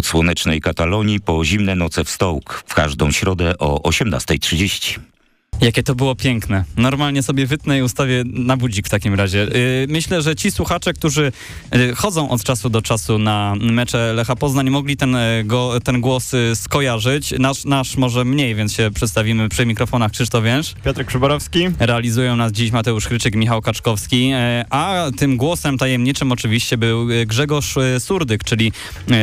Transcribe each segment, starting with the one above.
Od słonecznej Katalonii po zimne noce w Stołk w każdą środę o 18.30. Jakie to było piękne. Normalnie sobie wytnę i ustawię na budzik w takim razie. Yy, myślę, że ci słuchacze, którzy yy, chodzą od czasu do czasu na mecze Lecha Poznań, mogli ten, yy, go, ten głos y, skojarzyć. Nasz, nasz może mniej, więc się przedstawimy przy mikrofonach Krzysztof Więż. Piotr Krzyborowski. Realizują nas dziś Mateusz Chryczyk, Michał Kaczkowski, y, a tym głosem tajemniczym oczywiście był y, Grzegorz Surdyk, czyli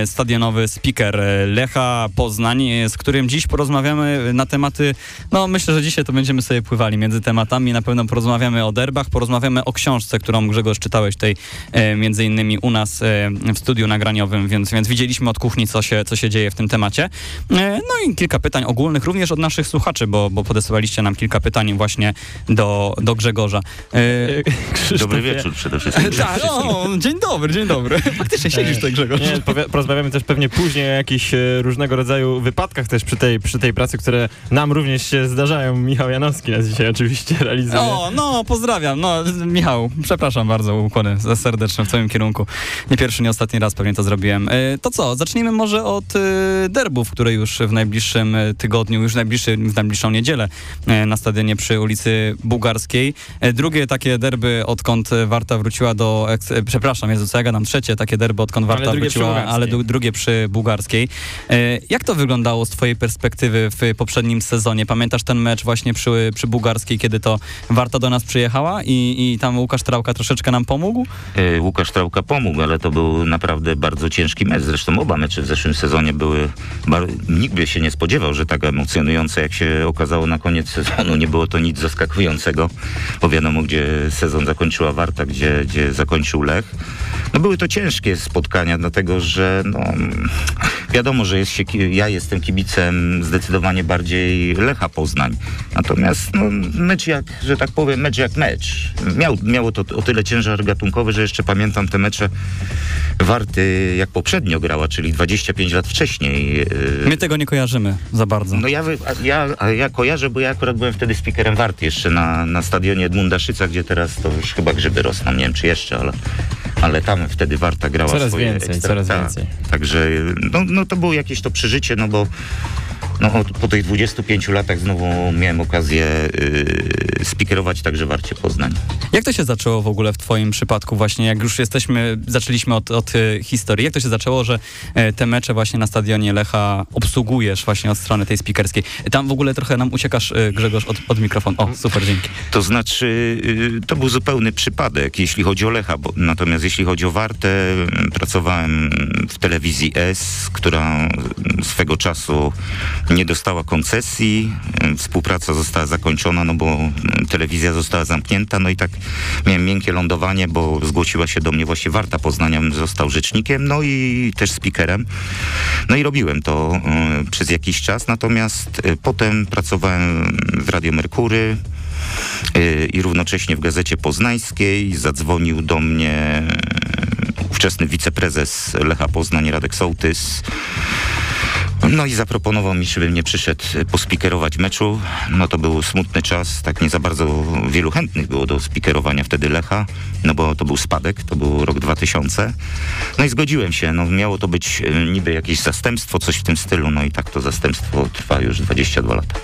stadionowy speaker Lecha Poznań, z którym dziś porozmawiamy na tematy, no myślę, że dzisiaj to będzie będziemy sobie pływali między tematami. Na pewno porozmawiamy o derbach, porozmawiamy o książce, którą Grzegorz czytałeś tutaj e, między innymi u nas e, w studiu nagraniowym, więc, więc widzieliśmy od kuchni, co się, co się dzieje w tym temacie. E, no i kilka pytań ogólnych, również od naszych słuchaczy, bo, bo podesłaliście nam kilka pytań właśnie do, do Grzegorza. E, dobry wieczór przede wszystkim. Tak, o, dzień dobry, dzień dobry. Faktycznie siedzisz tutaj, Grzegorz. Nie, porozmawiamy też pewnie później o jakichś e, różnego rodzaju wypadkach też przy tej, przy tej pracy, które nam również się zdarzają. Michał Janowski nas dzisiaj oczywiście realizuje. O, no, pozdrawiam. No, Michał, przepraszam bardzo, ukłony serdeczne w twoim kierunku. Nie pierwszy, nie ostatni raz pewnie to zrobiłem. E, to co, zacznijmy może od e, derbów, które już w najbliższym e, tygodniu, już najbliższy, w najbliższą niedzielę na stadionie przy ulicy Bułgarskiej. Drugie takie derby, odkąd Warta wróciła do... Przepraszam, Jezu, co ja gadam? Trzecie takie derby, odkąd Warta ale wróciła, ale drugie przy Bułgarskiej. Jak to wyglądało z twojej perspektywy w poprzednim sezonie? Pamiętasz ten mecz właśnie przy, przy Bułgarskiej, kiedy to Warta do nas przyjechała i, i tam Łukasz Trałka troszeczkę nam pomógł? E, Łukasz Trałka pomógł, ale to był naprawdę bardzo ciężki mecz. Zresztą oba mecze w zeszłym sezonie były... Bar... Nikt by się nie spodziewał, że tak emocjonujące, jak się okazało na koniec sezonu. Nie było to nic zaskakującego, bo wiadomo, gdzie sezon zakończyła Warta, gdzie, gdzie zakończył Lech. No były to ciężkie spotkania, dlatego że no, wiadomo, że jest się, ja jestem kibicem zdecydowanie bardziej Lecha Poznań. Natomiast no, mecz jak, że tak powiem, mecz jak mecz. Miał, miało to o tyle ciężar gatunkowy, że jeszcze pamiętam te mecze Warty jak poprzednio grała, czyli 25 lat wcześniej. My tego nie kojarzymy za bardzo. No ja, ja, ja kojarzę, bo ja akurat byłem wtedy speakerem Warty jeszcze na, na stadionie Edmunda Szyca, gdzie teraz to już chyba grzyby rosną, nie wiem czy jeszcze, ale, ale tam wtedy Warta grała coraz swoje więcej, ekstra, coraz ta, więcej. Także no, no to było jakieś to przeżycie, no bo no, po tych 25 latach znowu miałem okazję yy, spikerować także Warcie Poznań. Jak to się zaczęło w ogóle w twoim przypadku właśnie, jak już jesteśmy, zaczęliśmy od, od y, historii, jak to się zaczęło, że y, te mecze właśnie na stadionie Lecha obsługujesz właśnie od strony tej spikerskiej? Tam w ogóle trochę nam uciekasz, y, Grzegorz, od, od mikrofonu. O, super, dzięki. To znaczy, to był zupełny przypadek, jeśli chodzi o Lecha, bo, natomiast jeśli chodzi o Wartę, pracowałem w telewizji S, która swego czasu nie dostała koncesji, współpraca została zakończona, no bo telewizja została zamknięta, no i tak miałem miękkie lądowanie, bo zgłosiła się do mnie właśnie Warta Poznania, został rzecznikiem, no i też speakerem. No i robiłem to y, przez jakiś czas, natomiast potem pracowałem w Radio Merkury, i równocześnie w Gazecie Poznańskiej. Zadzwonił do mnie ówczesny wiceprezes Lecha Poznań, Radek Sołtys, no i zaproponował mi, żebym nie przyszedł pospikerować meczu. No to był smutny czas, tak nie za bardzo wielu chętnych było do spikerowania wtedy Lecha, no bo to był spadek, to był rok 2000. No i zgodziłem się, no miało to być e, niby jakieś zastępstwo, coś w tym stylu, no i tak to zastępstwo trwa już 22 lata.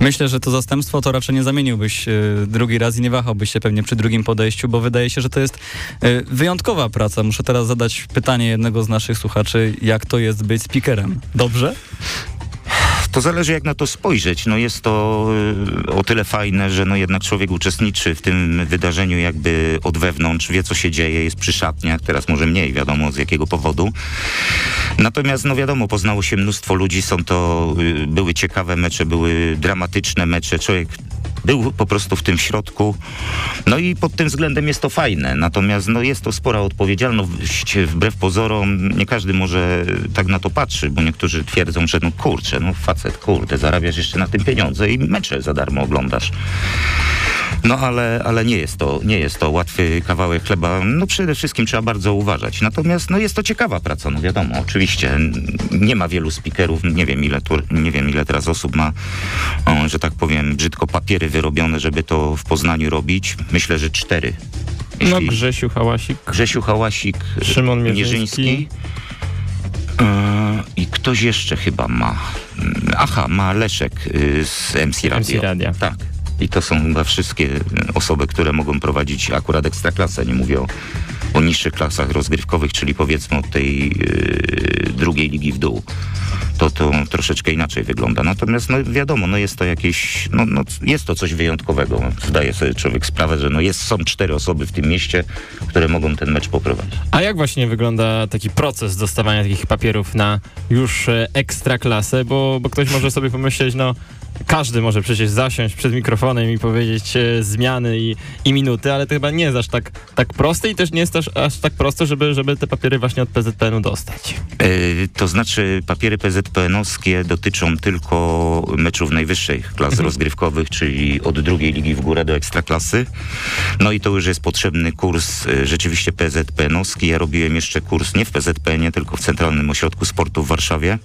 Myślę, że to zastępstwo to raczej nie zamieniłbyś y, drugi raz i nie wahałbyś się pewnie przy drugim podejściu, bo wydaje się, że to jest y, wyjątkowa praca. Muszę teraz zadać pytanie jednego z naszych słuchaczy, jak to jest być speakerem. Dobrze? To zależy jak na to spojrzeć. No jest to y, o tyle fajne, że no jednak człowiek uczestniczy w tym wydarzeniu jakby od wewnątrz, wie co się dzieje, jest przy szatniach, teraz może mniej, wiadomo z jakiego powodu. Natomiast no wiadomo, poznało się mnóstwo ludzi, są to, y, były ciekawe mecze, były dramatyczne mecze, człowiek był po prostu w tym środku. No i pod tym względem jest to fajne. Natomiast no, jest to spora odpowiedzialność. Wbrew pozorom nie każdy może tak na to patrzy, bo niektórzy twierdzą, że no kurczę, no facet, kurde, zarabiasz jeszcze na tym pieniądze i mecze za darmo oglądasz. No ale, ale nie, jest to, nie jest to łatwy kawałek chleba. No przede wszystkim trzeba bardzo uważać. Natomiast no, jest to ciekawa praca, no wiadomo, oczywiście. Nie ma wielu speakerów, nie wiem ile, tu, nie wiem, ile teraz osób ma, o, że tak powiem, brzydko papiery wyrobione, żeby to w Poznaniu robić. Myślę, że cztery. No, Jeśli... No Grzesiu Hałasik. Grzesiu Hałasik. Szymon Mierzyński. Mierzyński e, ktoś jeszcze chyba ma. Aha, ma Leszek y, z MC Radio. MC Radia. Tak. I to są chyba wszystkie y, osoby, które mogą prowadzić akurat ekstraklasę. Nie mówię o, o niższych klasach rozgrywkowych, czyli powiedzmy od tej y, drugiej ligi w dół. To to troszeczkę inaczej wygląda. Natomiast no wiadomo, no jest to jakieś, no, no jest to coś wyjątkowego. Zdaje sobie człowiek sprawę, że no jest, są cztery osoby w tym mieście, które mogą ten mecz poprowadzić. A jak właśnie wygląda taki proces dostawania takich papierów na już e, ekstraklasę? Bo, bo ktoś może sobie pomyśleć, no każdy może przecież zasiąść przed mikrofonem i powiedzieć e, zmiany i, i minuty, ale to chyba nie jest aż tak, tak proste i też nie jest aż, aż tak proste, żeby, żeby te papiery właśnie od PZPN-u dostać. E, to znaczy papiery PZPN-owskie dotyczą tylko meczów najwyższych klas rozgrywkowych, czyli od drugiej ligi w górę do ekstraklasy. No i to już jest potrzebny kurs e, rzeczywiście PZPN-owski. Ja robiłem jeszcze kurs nie w PZPN-ie, tylko w Centralnym Ośrodku Sportu w Warszawie.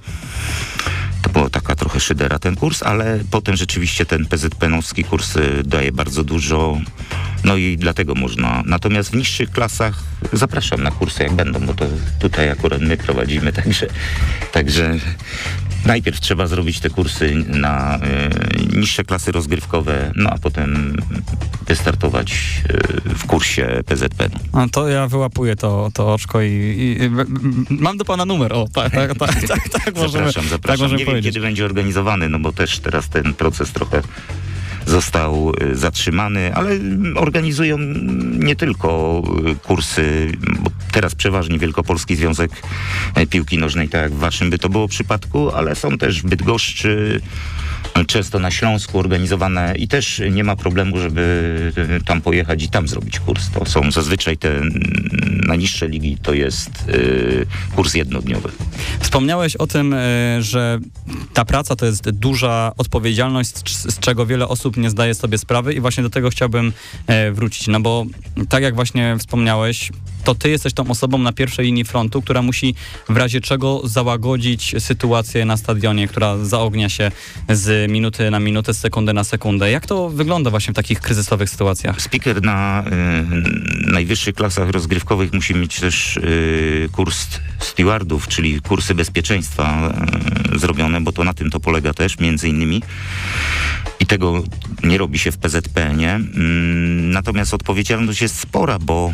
To była taka trochę szydera ten kurs, ale potem rzeczywiście ten PZPN-owski kurs y, daje bardzo dużo, no i dlatego można. Natomiast w niższych klasach zapraszam na kursy jak będą, bo to tutaj akurat my prowadzimy, także, także najpierw trzeba zrobić te kursy na y, niższe klasy rozgrywkowe, no a potem wystartować y, w kursie PZPN. No to ja wyłapuję to, to oczko i, i, mam do pana numer. O, tak, tak, tak, tak, tak możemy, Zapraszam, tak zapraszam. możemy nie wiem, powiedzieć. kiedy będzie organizowany, no bo też teraz ten proces trochę został y, zatrzymany, ale mm, organizują nie tylko y, kursy, teraz przeważnie Wielkopolski Związek e, Piłki Nożnej, tak jak w waszym by to było przypadku, ale są też w Bydgoszczy, często na Śląsku organizowane i też nie ma problemu, żeby y, tam pojechać i tam zrobić kurs. To są zazwyczaj te najniższe ligi, to jest y, kurs jednodniowy. Wspomniałeś o tym, e, że ta praca to jest duża odpowiedzialność, z czego wiele osób nie zdaje sobie sprawy i właśnie do tego chciałbym e, wrócić, no bo tak jak właśnie wspomniałeś, to ty jesteś tą osobą na pierwszej linii frontu, która musi w razie czego załagodzić sytuację na stadionie, która zaognia się z minuty na minutę, z sekundy na sekundę. Jak to wygląda właśnie w takich kryzysowych sytuacjach? Speaker na y, najwyższych klasach rozgrywkowych musi mieć też y, kurs stewardów, czyli kursy bezpieczeństwa y, zrobione, bo to na tym to polega też między innymi. I tego nie robi się w PZPN-ie. Mm, natomiast odpowiedzialność jest spora, bo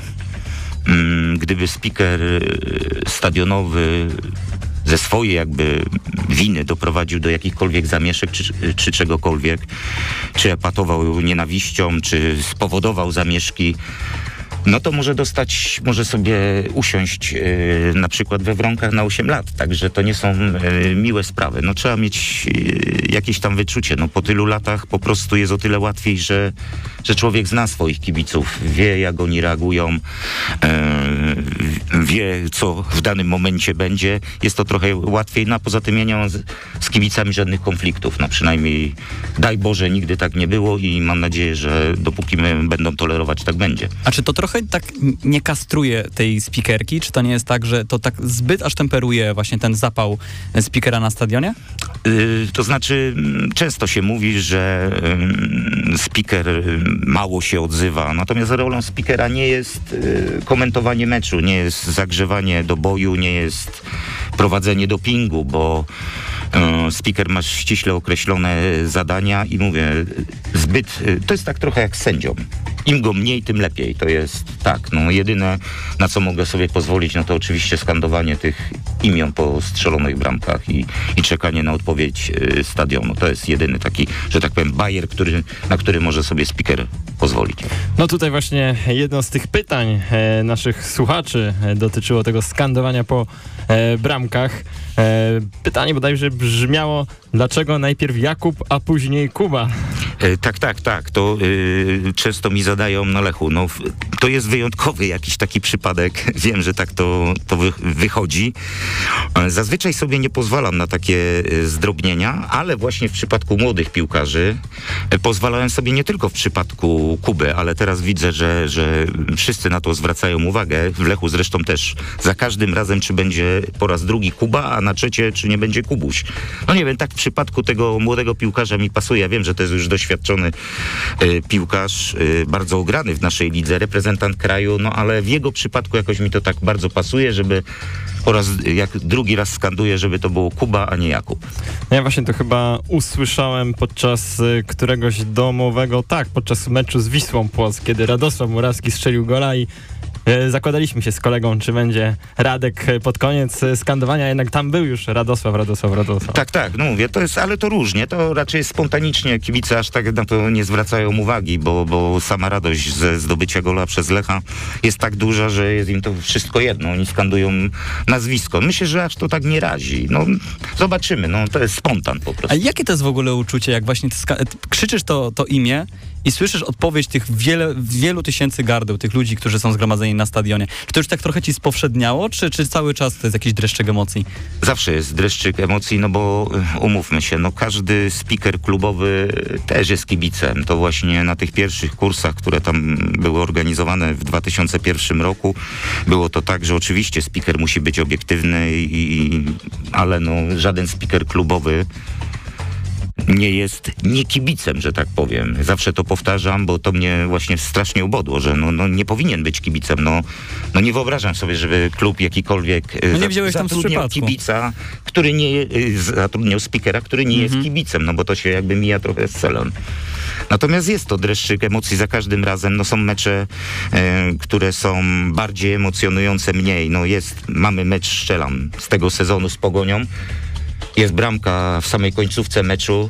mm, gdyby speaker y, stadionowy ze swojej jakby winy doprowadził do jakichkolwiek zamieszek czy, czy czegokolwiek, czy epatował nienawiścią, czy spowodował zamieszki, no to może dostać, może sobie usiąść e, na przykład we wronkach na 8 lat. Także to nie są e, miłe sprawy. No trzeba mieć e, jakieś tam wyczucie. No po tylu latach po prostu jest o tyle łatwiej, że, że człowiek zna swoich kibiców, wie jak oni reagują, wie co w danym momencie będzie. Jest to trochę łatwiej. No a poza tym ja nie mam z, z kibicami żadnych konfliktów. No przynajmniej daj Boże nigdy tak nie było i mam nadzieję, że dopóki my będą tolerować, tak będzie. A czy to trochę tak nie kastruje tej spikerki? Czy to nie jest tak, że to tak zbyt aż temperuje właśnie ten zapał e, spikera na stadionie? Y, To znaczy, mm, często się mówi, że ym, speaker y, mało się odzywa, natomiast rolą speakera nie jest y, komentowanie meczu, nie jest zagrzewanie do boju, nie jest prowadzenie dopingu, bo y, speaker ma ściśle określone zadania i mówię, y, zbyt, y, to jest tak trochę jak z sędzią. Im go mniej, tym lepiej. To jest tak, no jedyne na co mogę sobie pozwolić, no to oczywiście skandowanie tych imion po strzelonych bramkach i, i czekanie na odpowiedź y, stadionu. To jest jedyny taki, że tak powiem, bajer, który, na który może sobie speaker pozwolić. No tutaj właśnie jedno z tych pytań e, naszych słuchaczy e, dotyczyło tego skandowania po e, bramkach. E, pytanie bodajże brzmiało, dlaczego najpierw Jakub, a później Kuba? E, Tak, tak, tak. To y, często mi zadają na Lechu. No, to jest wyjątkowy jakiś taki przypadek. Wiem, że tak to, to wy, wychodzi. E, Zazwyczaj sobie nie pozwalam na takie zdrobnienia, ale właśnie w przypadku młodych piłkarzy e, pozwalałem sobie nie tylko w przypadku Kuby, ale teraz widzę, że, że wszyscy na to zwracają uwagę. W Lechu zresztą też za każdym razem, czy będzie po raz drugi Kuba, a na trzecie, czy nie będzie Kubuś. No nie wiem, tak w przypadku tego młodego piłkarza mi pasuje. Ja wiem, że to jest już doświadczony y, piłkarz, y, bardzo ograny w naszej lidze, reprezentant kraju, no ale w jego przypadku jakoś mi to tak bardzo pasuje, żeby po raz, jak drugi raz skanduję, żeby to było Kuba, a nie Jakub. No ja właśnie to chyba usłyszałem podczas y, któregoś domowego, tak, podczas meczu z Wisłą Płock, kiedy Radosław Murawski strzelił gola i zakładaliśmy się z kolegą, czy będzie Radek y, pod koniec y, skandowania, jednak tam był już Radosław, Radosław, Radosław. Tak, tak, no mówię, to jest, ale to różnie, to raczej spontanicznie, kibice aż tak na to nie zwracają uwagi, bo, bo sama radość ze zdobycia gola przez Lecha jest tak duża, że jest im to wszystko jedno, oni skandują nazwisko. Myślę, że aż to tak nie razi, no zobaczymy, no to jest spontan po A prostu. jakie to jest w ogóle uczucie, jak właśnie krzyczysz to, to imię i słyszysz odpowiedź tych wiele, wielu tysięcy gardeł, tych ludzi, którzy są zgromadzeni na stadionie? Czy to już tak trochę ci spowszedniało, czy, czy cały czas to jest jakiś dreszczyk emocji? Zawsze jest dreszczyk emocji, no bo y, umówmy się, no każdy speaker klubowy też jest kibicem. To właśnie na tych pierwszych kursach, które tam były organizowane w 2001 roku, było to tak, że oczywiście speaker musi być obiektywny, i, i- ale no żaden speaker klubowy nie jest nie kibicem, że tak powiem. Zawsze to powtarzam, bo to mnie właśnie strasznie ubodło, że no, no nie powinien być kibicem. No, no nie wyobrażam sobie, żeby klub jakikolwiek e, No nie za- zatrudniał kibica, który nie y, zatrudniał speakera, który nie Mhm. jest kibicem, no bo to się jakby mija trochę z celem. Natomiast jest to dreszczyk emocji za każdym razem. No są mecze, e, które są bardziej emocjonujące, mniej. No jest, mamy mecz Szczelan z tego sezonu z Pogonią. Jest bramka w samej końcówce meczu.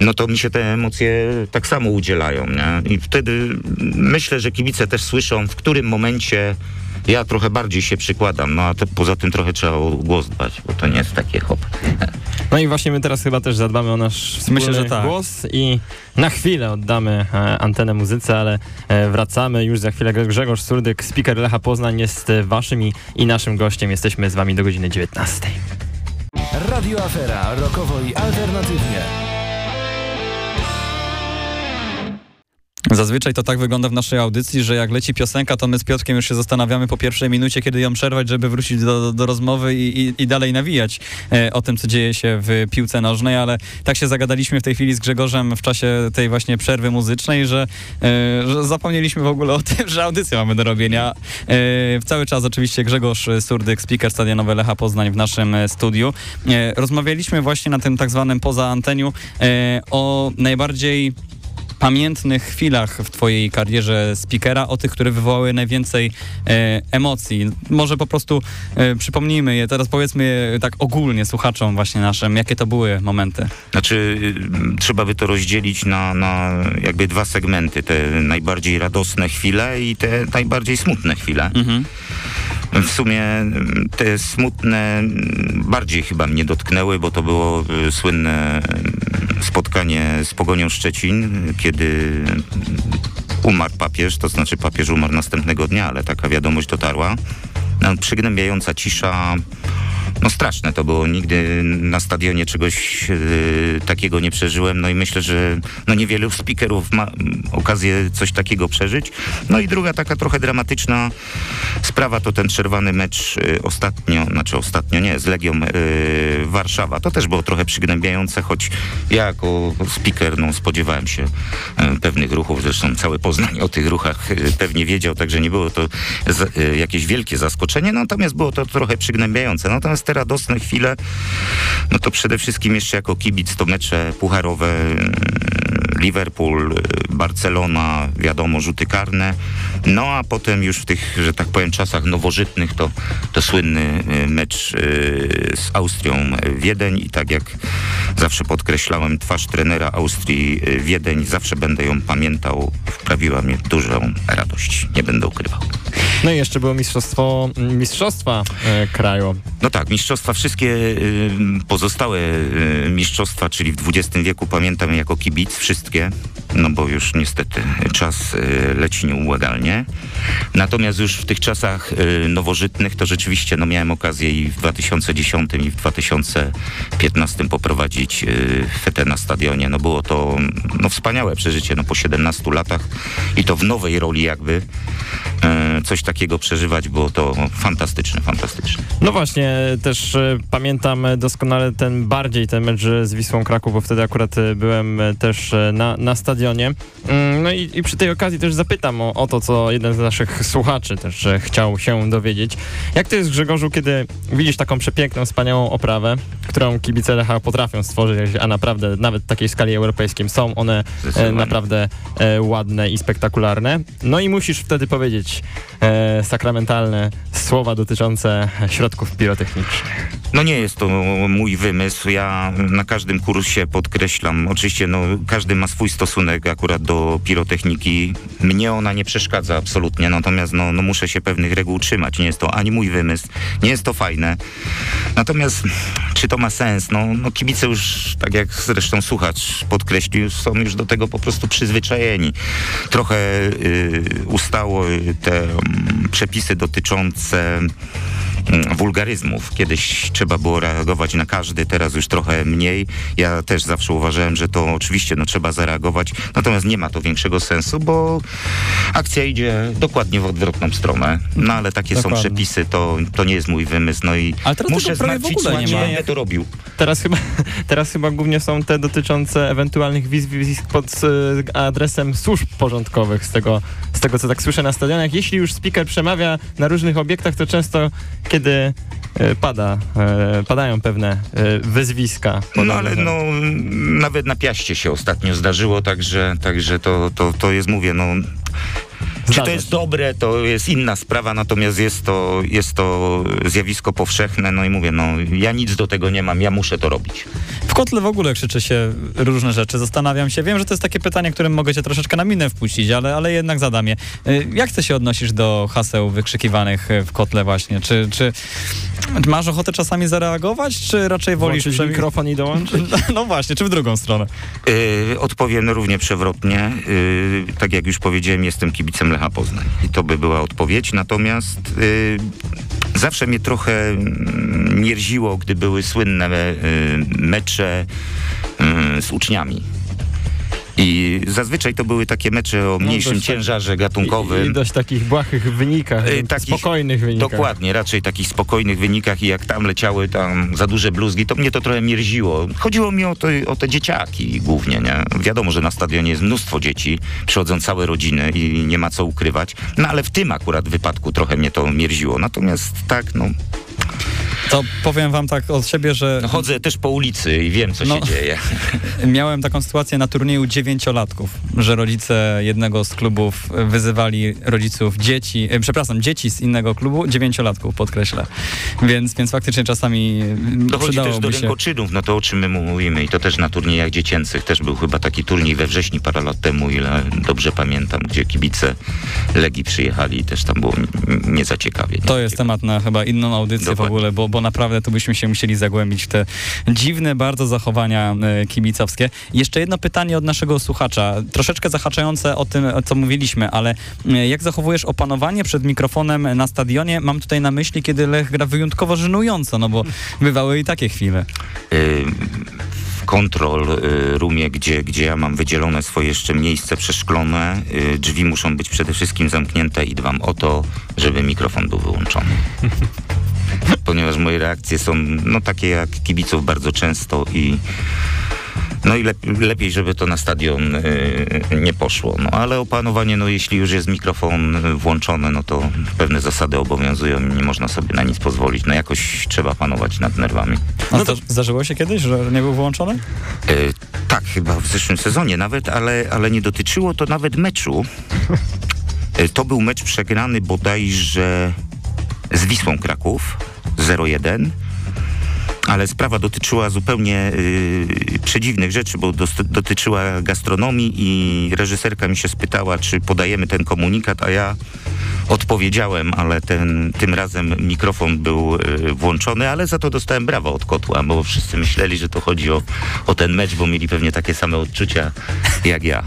No to mi się te emocje tak samo udzielają, nie? I wtedy myślę, że kibice też słyszą, w którym momencie ja trochę bardziej się przykładam. No a to, poza tym trochę trzeba o głos dbać, bo to nie jest takie hop. No i właśnie my teraz chyba też zadbamy o nasz wspólny Myślę, że tak. głos i na chwilę oddamy e, antenę muzyce, ale e, wracamy już za chwilę. Grzegorz Surdyk, speaker Lecha Poznań jest e, waszym i, i naszym gościem. Jesteśmy z wami do godziny 19. Radio Afera, rokowo i alternatywnie. Zazwyczaj to tak wygląda w naszej audycji, że jak leci piosenka, to my z Piotrkiem już się zastanawiamy po pierwszej minucie, kiedy ją przerwać, żeby wrócić do, do, rozmowy i, i, i dalej nawijać e, o tym, co dzieje się w piłce nożnej, ale tak się zagadaliśmy w tej chwili z Grzegorzem w czasie tej właśnie przerwy muzycznej, że, e, że zapomnieliśmy w ogóle o tym, że audycję mamy do robienia. E, cały czas oczywiście Grzegorz Surdyk, speaker stadionowy Lecha Poznań w naszym studiu. E, rozmawialiśmy właśnie na tym tak zwanym poza anteniu e, o najbardziej pamiętnych chwilach w twojej karierze speakera, o tych, które wywołały najwięcej e, emocji. Może po prostu e, przypomnijmy je, teraz powiedzmy je tak ogólnie słuchaczom właśnie naszym, jakie to były momenty. Znaczy, y, trzeba by to rozdzielić na, na jakby dwa segmenty. Te najbardziej radosne chwile i te najbardziej smutne chwile. Mhm. W sumie y, te smutne bardziej chyba mnie dotknęły, bo to było y, słynne spotkanie z Pogonią Szczecin, kiedy umarł papież, to znaczy papież umarł następnego dnia, ale taka wiadomość dotarła. No, przygnębiająca cisza, no straszne to było. Nigdy na stadionie czegoś e, takiego nie przeżyłem. No i myślę, że no niewielu speakerów ma mm, okazję coś takiego przeżyć. No i druga taka trochę dramatyczna sprawa to ten przerwany mecz e, ostatnio, znaczy ostatnio nie, z Legią e, Warszawa. To też było trochę przygnębiające, choć ja jako speaker no, spodziewałem się e, pewnych ruchów. Zresztą cały Poznań o tych ruchach e, pewnie wiedział, także nie było to e, jakieś wielkie zaskoczenie, natomiast było to trochę przygnębiające. Natomiast te radosne chwile, no to przede wszystkim jeszcze jako kibic to mecze pucharowe e, Liverpool, e, Barcelona, wiadomo, rzuty karne. No a potem już w tych, że tak powiem, czasach nowożytnych to, to słynny mecz z Austrią Wiedeń i tak jak zawsze podkreślałem, twarz trenera Austrii Wiedeń, zawsze będę ją pamiętał, wprawiła mnie dużą radość, nie będę ukrywał. No i jeszcze było mistrzostwo, mistrzostwa e, kraju. No tak, mistrzostwa, wszystkie y, pozostałe y, mistrzostwa, czyli w XX wieku pamiętam jako kibic, wszystkie, no bo już niestety czas y, leci nieubłagalnie. Natomiast już w tych czasach nowożytnych to rzeczywiście no, miałem okazję i w 2010 i w 2015 poprowadzić fetę na stadionie. No było to no, wspaniałe przeżycie no, po 17 latach i to w nowej roli jakby. Y, coś takiego przeżywać, było to fantastyczne, fantastyczne. No właśnie, też e, pamiętam doskonale ten bardziej ten mecz z Wisłą Kraków, bo wtedy akurat e, byłem e, też e, na, na stadionie. Mm, No i, i przy tej okazji też zapytam o, o to, co jeden z naszych słuchaczy też e, chciał się dowiedzieć. Jak to jest, Grzegorzu, kiedy widzisz taką przepiękną, wspaniałą oprawę, którą kibice Lecha potrafią stworzyć, a naprawdę nawet w takiej skali europejskiej są one e, naprawdę e, ładne i spektakularne. No i musisz wtedy powiedzieć e, sakramentalne słowa dotyczące środków pirotechnicznych. No nie jest to mój wymysł. Ja na każdym kursie podkreślam, oczywiście no, każdy ma swój stosunek akurat do pirotechniki. Mnie ona nie przeszkadza absolutnie, natomiast no, no muszę się pewnych reguł trzymać. Nie jest to ani mój wymysł, nie jest to fajne. Natomiast czy to ma sens? No, no kibice już, tak jak zresztą słuchacz podkreślił, są już do tego po prostu przyzwyczajeni. Trochę y, ustało y, te mm, przepisy dotyczące mm, wulgaryzmów. Kiedyś trzeba było reagować na każdy, teraz już trochę mniej. Ja też zawsze uważałem, że to oczywiście no, trzeba zareagować, natomiast nie ma to większego sensu, bo akcja idzie dokładnie w odwrotną stronę. No ale takie Dokładnie. są przepisy, to, to nie jest mój wymysł. No i Ale teraz muszę zmartwić nie będę to robił. Teraz chyba, teraz chyba głównie są te dotyczące ewentualnych wizwisk pod e, adresem służb porządkowych, z tego, z tego co tak słyszę na stadionach. Jeśli już speaker przemawia na różnych obiektach, to często kiedy e, pada, e, padają pewne e, wyzwiska. No ale no, nawet na Piaście się ostatnio zdarzyło, także, także to, to, to jest, mówię, no... Czy to Zdarza jest się. dobre, to jest inna sprawa, natomiast jest to, jest to zjawisko powszechne, no i mówię, no ja nic do tego nie mam, ja muszę to robić. W kotle w ogóle krzyczy się różne rzeczy. Zastanawiam się, wiem, że to jest takie pytanie, którym mogę cię troszeczkę na minę wpuścić, ale, ale jednak zadam je. Y, Jak ty się odnosisz do haseł wykrzykiwanych w kotle właśnie? Czy, czy masz ochotę czasami zareagować, czy raczej wolisz... Włączyć przemi- mikrofon i dołączyć? No właśnie, czy w drugą stronę? Yy, odpowiem równie przewrotnie. Yy, tak jak już powiedziałem, jestem kibicem Lecha Poznań. I to by była odpowiedź. Natomiast yy, zawsze mnie trochę mm, mierziło, gdy były słynne yy, mecze yy, z uczniami. I zazwyczaj to były takie mecze o mniejszym dość tak- ciężarze I, gatunkowym. I dość takich błahych wynikach, Y, takich- spokojnych wynikach. Dokładnie, raczej takich spokojnych wynikach i jak tam leciały tam za duże bluzgi, to mnie to trochę mierziło. Chodziło mi o, to, o te dzieciaki głównie, nie? Wiadomo, że na stadionie jest mnóstwo dzieci, przychodzą całe rodziny i nie ma co ukrywać, no ale w tym akurat wypadku trochę mnie to mierziło. Natomiast tak, no, To powiem wam tak od siebie, że no chodzę też po ulicy i wiem, co No. się dzieje. miałem taką sytuację na turnieju dziewięciolatków, że rodzice jednego z klubów wyzywali rodziców dzieci, e, przepraszam, dzieci z innego klubu, dziewięciolatków podkreślę. Więc, więc faktycznie czasami mm, Dochodzi też do rękoczynów, no to o czym my mówimy i to też na turniejach dziecięcych. Też był chyba taki turniej we wrześniu parę lat temu, ile dobrze pamiętam, gdzie kibice Legii przyjechali i też tam było n- nie. To jest temat na chyba inną audycję Dokładnie. w ogóle, bo, bo naprawdę tu byśmy się musieli zagłębić w te dziwne bardzo zachowania e, kibicowskie. Jeszcze jedno pytanie od naszego słuchacza, troszeczkę zahaczające o tym, co mówiliśmy, ale e, jak zachowujesz opanowanie przed mikrofonem na stadionie? Mam tutaj na myśli, kiedy Lech gra wyjątkowo żenująco, no bo bywały i takie chwile. W kontrol y, roomie, gdzie, gdzie ja mam wydzielone swoje jeszcze miejsce przeszklone, y, drzwi muszą być przede wszystkim zamknięte i dbam o to, żeby mikrofon był wyłączony. Ponieważ moje reakcje są no takie jak kibiców bardzo często i no i lep, lepiej, żeby to na stadion y, nie poszło. No ale opanowanie, no jeśli już jest mikrofon y, włączony, no to pewne zasady obowiązują i nie można sobie na nic pozwolić. No jakoś trzeba panować nad nerwami. A No to- to zdarzyło się kiedyś, że nie był włączony? E, tak, chyba w zeszłym sezonie nawet, ale, ale nie dotyczyło to nawet meczu. E, to był mecz przegrany bodajże z Wisłą Kraków 0-1. Ale sprawa dotyczyła zupełnie y, przedziwnych rzeczy, bo dotyczyła gastronomii i reżyserka mi się spytała, czy podajemy ten komunikat, a ja odpowiedziałem, ale ten, tym razem mikrofon był y, włączony, ale za to dostałem brawa od kotła, bo wszyscy myśleli, że to chodzi o, o ten mecz, bo mieli pewnie takie same odczucia jak ja.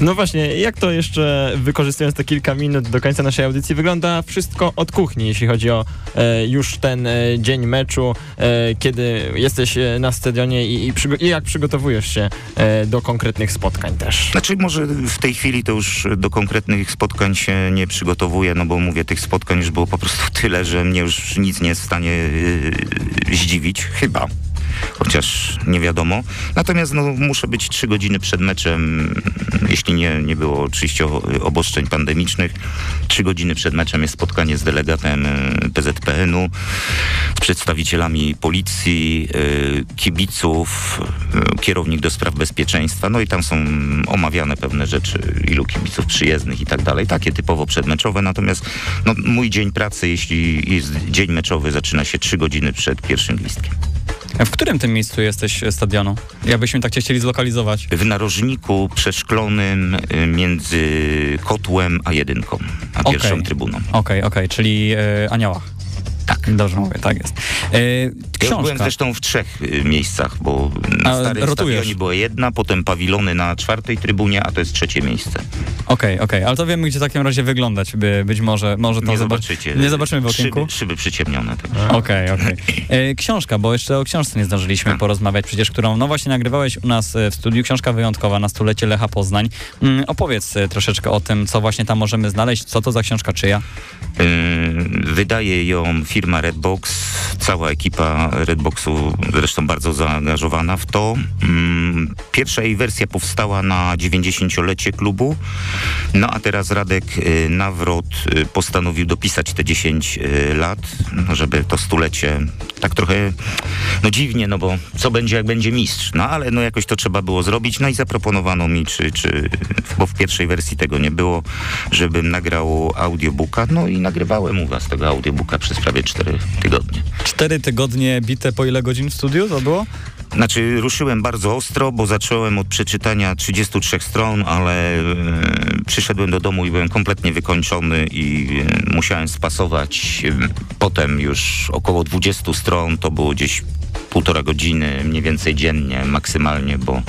No właśnie, jak to jeszcze, wykorzystując te kilka minut do końca naszej audycji, wygląda wszystko od kuchni, jeśli chodzi o e, już ten e, dzień meczu, e, kiedy jesteś e, na stadionie i, i, i jak przygotowujesz się e, do konkretnych spotkań też? Znaczy może w tej chwili to już do konkretnych spotkań się nie przygotowuję, no no bo mówię, tych spotkań już było po prostu tyle, że mnie już nic nie jest w stanie yy, zdziwić, chyba. Chociaż nie wiadomo. Natomiast no, muszę być trzy godziny przed meczem, jeśli nie, nie było oczywiście obostrzeń pandemicznych. Trzy godziny przed meczem jest spotkanie z delegatem yy, PZPN-u, z przedstawicielami policji, yy, kibiców, yy, kierownik do spraw bezpieczeństwa. No i tam są omawiane pewne rzeczy, ilu kibiców przyjezdnych i tak dalej. Takie typowo przedmeczowe. Natomiast no, mój dzień pracy, jeśli jest dzień meczowy, zaczyna się trzy godziny przed pierwszym gwizdkiem. W którym tym miejscu jesteś e, stadionu? Jakbyśmy tak cię chcieli zlokalizować. W narożniku przeszklonym y, między kotłem a jedynką, a Okej. pierwszą trybuną. Okej, okej, czyli e, Aniołach. Tak. Dobrze mówię, tak jest. E, Ja już byłem książka. zresztą w trzech y, miejscach, bo na A, starym rotujesz. stadionie była jedna, potem pawilony na czwartej trybunie, a to jest trzecie miejsce. Okej, okej, ale to wiemy, gdzie w takim razie wyglądać. By, być może, może to Nie zobac- zobaczycie. Nie zobaczymy w okienku? Szyby, szyby przyciemnione. Okej, okej. E, Książka, bo jeszcze o książce nie zdążyliśmy porozmawiać, przecież którą no właśnie nagrywałeś u nas e, w studiu. Książka wyjątkowa na stulecie Lecha Poznań. Mm, opowiedz e, troszeczkę o tym, co właśnie tam możemy znaleźć, co to za książka czyja. Wydaje ją firma Redbox, cała ekipa Redboxu zresztą bardzo zaangażowana w to. Yy, Pierwsza jej wersja powstała na 90-lecie klubu, no a teraz Radek yy, Nawrot yy, postanowił dopisać te 10 yy, lat, żeby to stulecie tak trochę, no dziwnie, no bo co będzie jak będzie mistrz, no ale no jakoś to trzeba było zrobić, no i zaproponowano mi, czy, czy bo w pierwszej wersji tego nie było, żebym nagrał audiobooka, no i nagrywałem u was tego audiobooka przez prawie 4 tygodnie. Cztery tygodnie bite po ile godzin w studiu to było? Znaczy ruszyłem bardzo ostro, bo zacząłem od przeczytania 33 stron, ale e, przyszedłem do domu i byłem kompletnie wykończony i e, musiałem spasować. E, potem już około 20 stron, to było gdzieś półtora godziny mniej więcej dziennie maksymalnie, bo,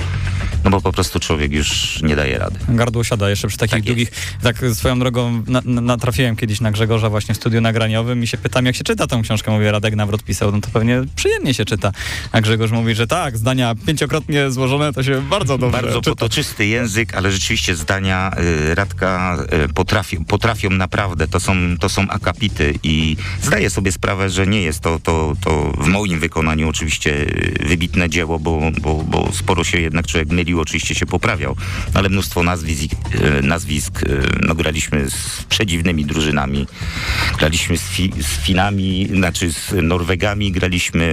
no bo po prostu człowiek już nie daje rady. Gardło siada jeszcze przy takich Tak długich. Tak swoją drogą na, na, natrafiłem kiedyś na Grzegorza właśnie w studiu nagraniowym i się pytam, jak się czyta tą książkę. Mówię, Radek Nawrot pisał, no to pewnie przyjemnie się czyta. A Grzegorz mówi, że tak, zdania pięciokrotnie złożone to się bardzo dobrze Bardzo czyta. potoczysty język, ale rzeczywiście zdania y, Radka y, potrafią, potrafią naprawdę, to są, to są akapity i zdaję sobie sprawę, że nie jest to, to, to w moim wykonaniu oczywiście y, wybitne dzieło, bo, bo, bo sporo się jednak człowiek mylił, oczywiście się poprawiał, ale mnóstwo nazwisk, y, nazwisk y, no graliśmy z przedziwnymi drużynami, graliśmy z, fi, z Finami, znaczy z Norwegami, graliśmy,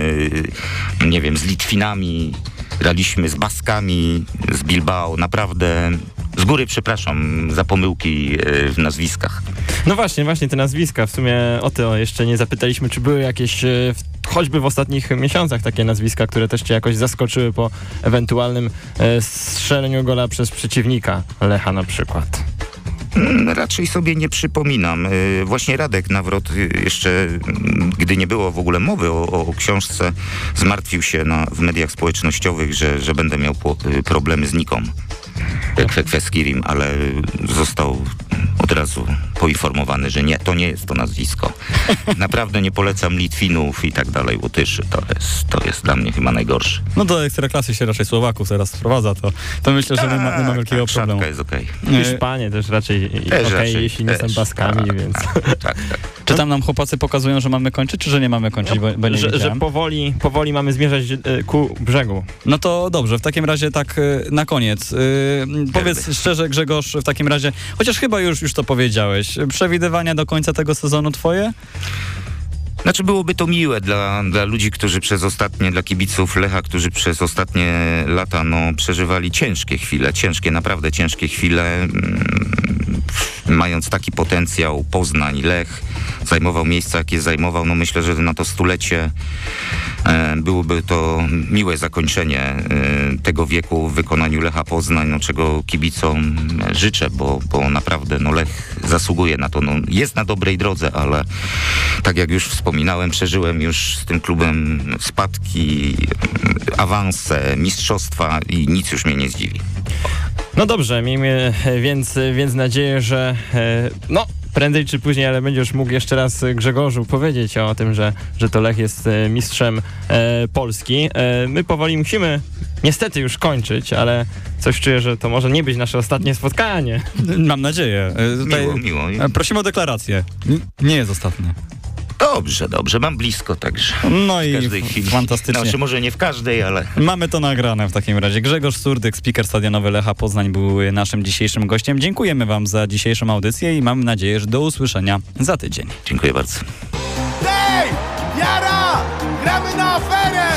y, nie wiem, z Litwinami, graliśmy z Baskami, z Bilbao, naprawdę z góry przepraszam za pomyłki e, w nazwiskach. No właśnie, właśnie te nazwiska. W sumie o to jeszcze nie zapytaliśmy, czy były jakieś, e, choćby w ostatnich miesiącach, takie nazwiska, które też cię jakoś zaskoczyły po ewentualnym e, strzeleniu gola przez przeciwnika Lecha na przykład. Mm, Raczej sobie nie przypominam. E, Właśnie Radek Nawrot e, jeszcze, mm, gdy nie było w ogóle mowy o, o książce, zmartwił się na, w mediach społecznościowych, że, że będę miał po, e, problemy z Niką. Kwe- Kweskirim, ale został od razu poinformowany, że nie, to nie jest to nazwisko. Naprawdę nie polecam Litwinów i tak dalej, Łotyszy. To jest, to jest dla mnie chyba najgorsze. No do ekstraklasy się raczej Słowaków teraz wprowadza, to, to myślę, że nie ma, nie ma Tak, wielkiego tak, problemu. jest okej. E, Hiszpanie też raczej Też okej, raczej, jeśli nie są też, Baskami, tak, więc... Tak, tak, tak. Czy tam nam chłopacy pokazują, że mamy kończyć, czy że nie mamy kończyć, bo, bo nie że, że powoli, powoli mamy zmierzać e, ku brzegu. No to dobrze, w takim razie tak y, na koniec. Y, powiedz szczerze, Grzegorz, w takim razie, chociaż chyba już, już to powiedziałeś, przewidywania do końca tego sezonu twoje? Znaczy byłoby to miłe dla, dla ludzi, którzy przez ostatnie, dla kibiców Lecha, którzy przez ostatnie lata no, przeżywali ciężkie chwile, ciężkie, naprawdę ciężkie chwile. Mając taki potencjał, Poznań, Lech zajmował miejsca, jakie zajmował, no myślę, że na to stulecie e, byłoby to miłe zakończenie e, tego wieku w wykonaniu Lecha Poznań, no, czego kibicom życzę, bo, bo naprawdę no, Lech zasługuje na to. No, jest na dobrej drodze, ale tak jak już wspominałem, przeżyłem już z tym klubem spadki, awanse, mistrzostwa i nic już mnie nie zdziwi. No dobrze, miejmy więc, więc nadzieję, że no, prędzej czy później, ale będziesz mógł jeszcze raz e, Grzegorzu powiedzieć o tym, że, że to Lech jest e, mistrzem e, Polski. E, my powoli musimy niestety już kończyć, ale coś czuję, że to może nie być nasze ostatnie spotkanie. Mam nadzieję. E, Tutaj Miło, miło. e, prosimy o deklarację. Nie jest ostatnie. Dobrze, dobrze, mam blisko także. No W i każdej chwili. fantastycznie. Znaczy może nie w każdej, ale Mamy to nagrane w takim razie. Grzegorz Surdyk, speaker stadionowy Lecha Poznań był naszym dzisiejszym gościem. Dziękujemy wam za dzisiejszą audycję i mam nadzieję, że do usłyszenia za tydzień. dziękuję bardzo. Hej! Jara! Gramy na aferę!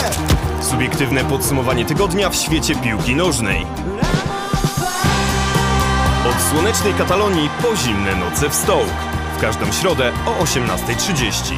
Subiektywne podsumowanie tygodnia w świecie piłki nożnej. Od słonecznej Katalonii po zimne noce w Stołk. Każdą środę o 18.30.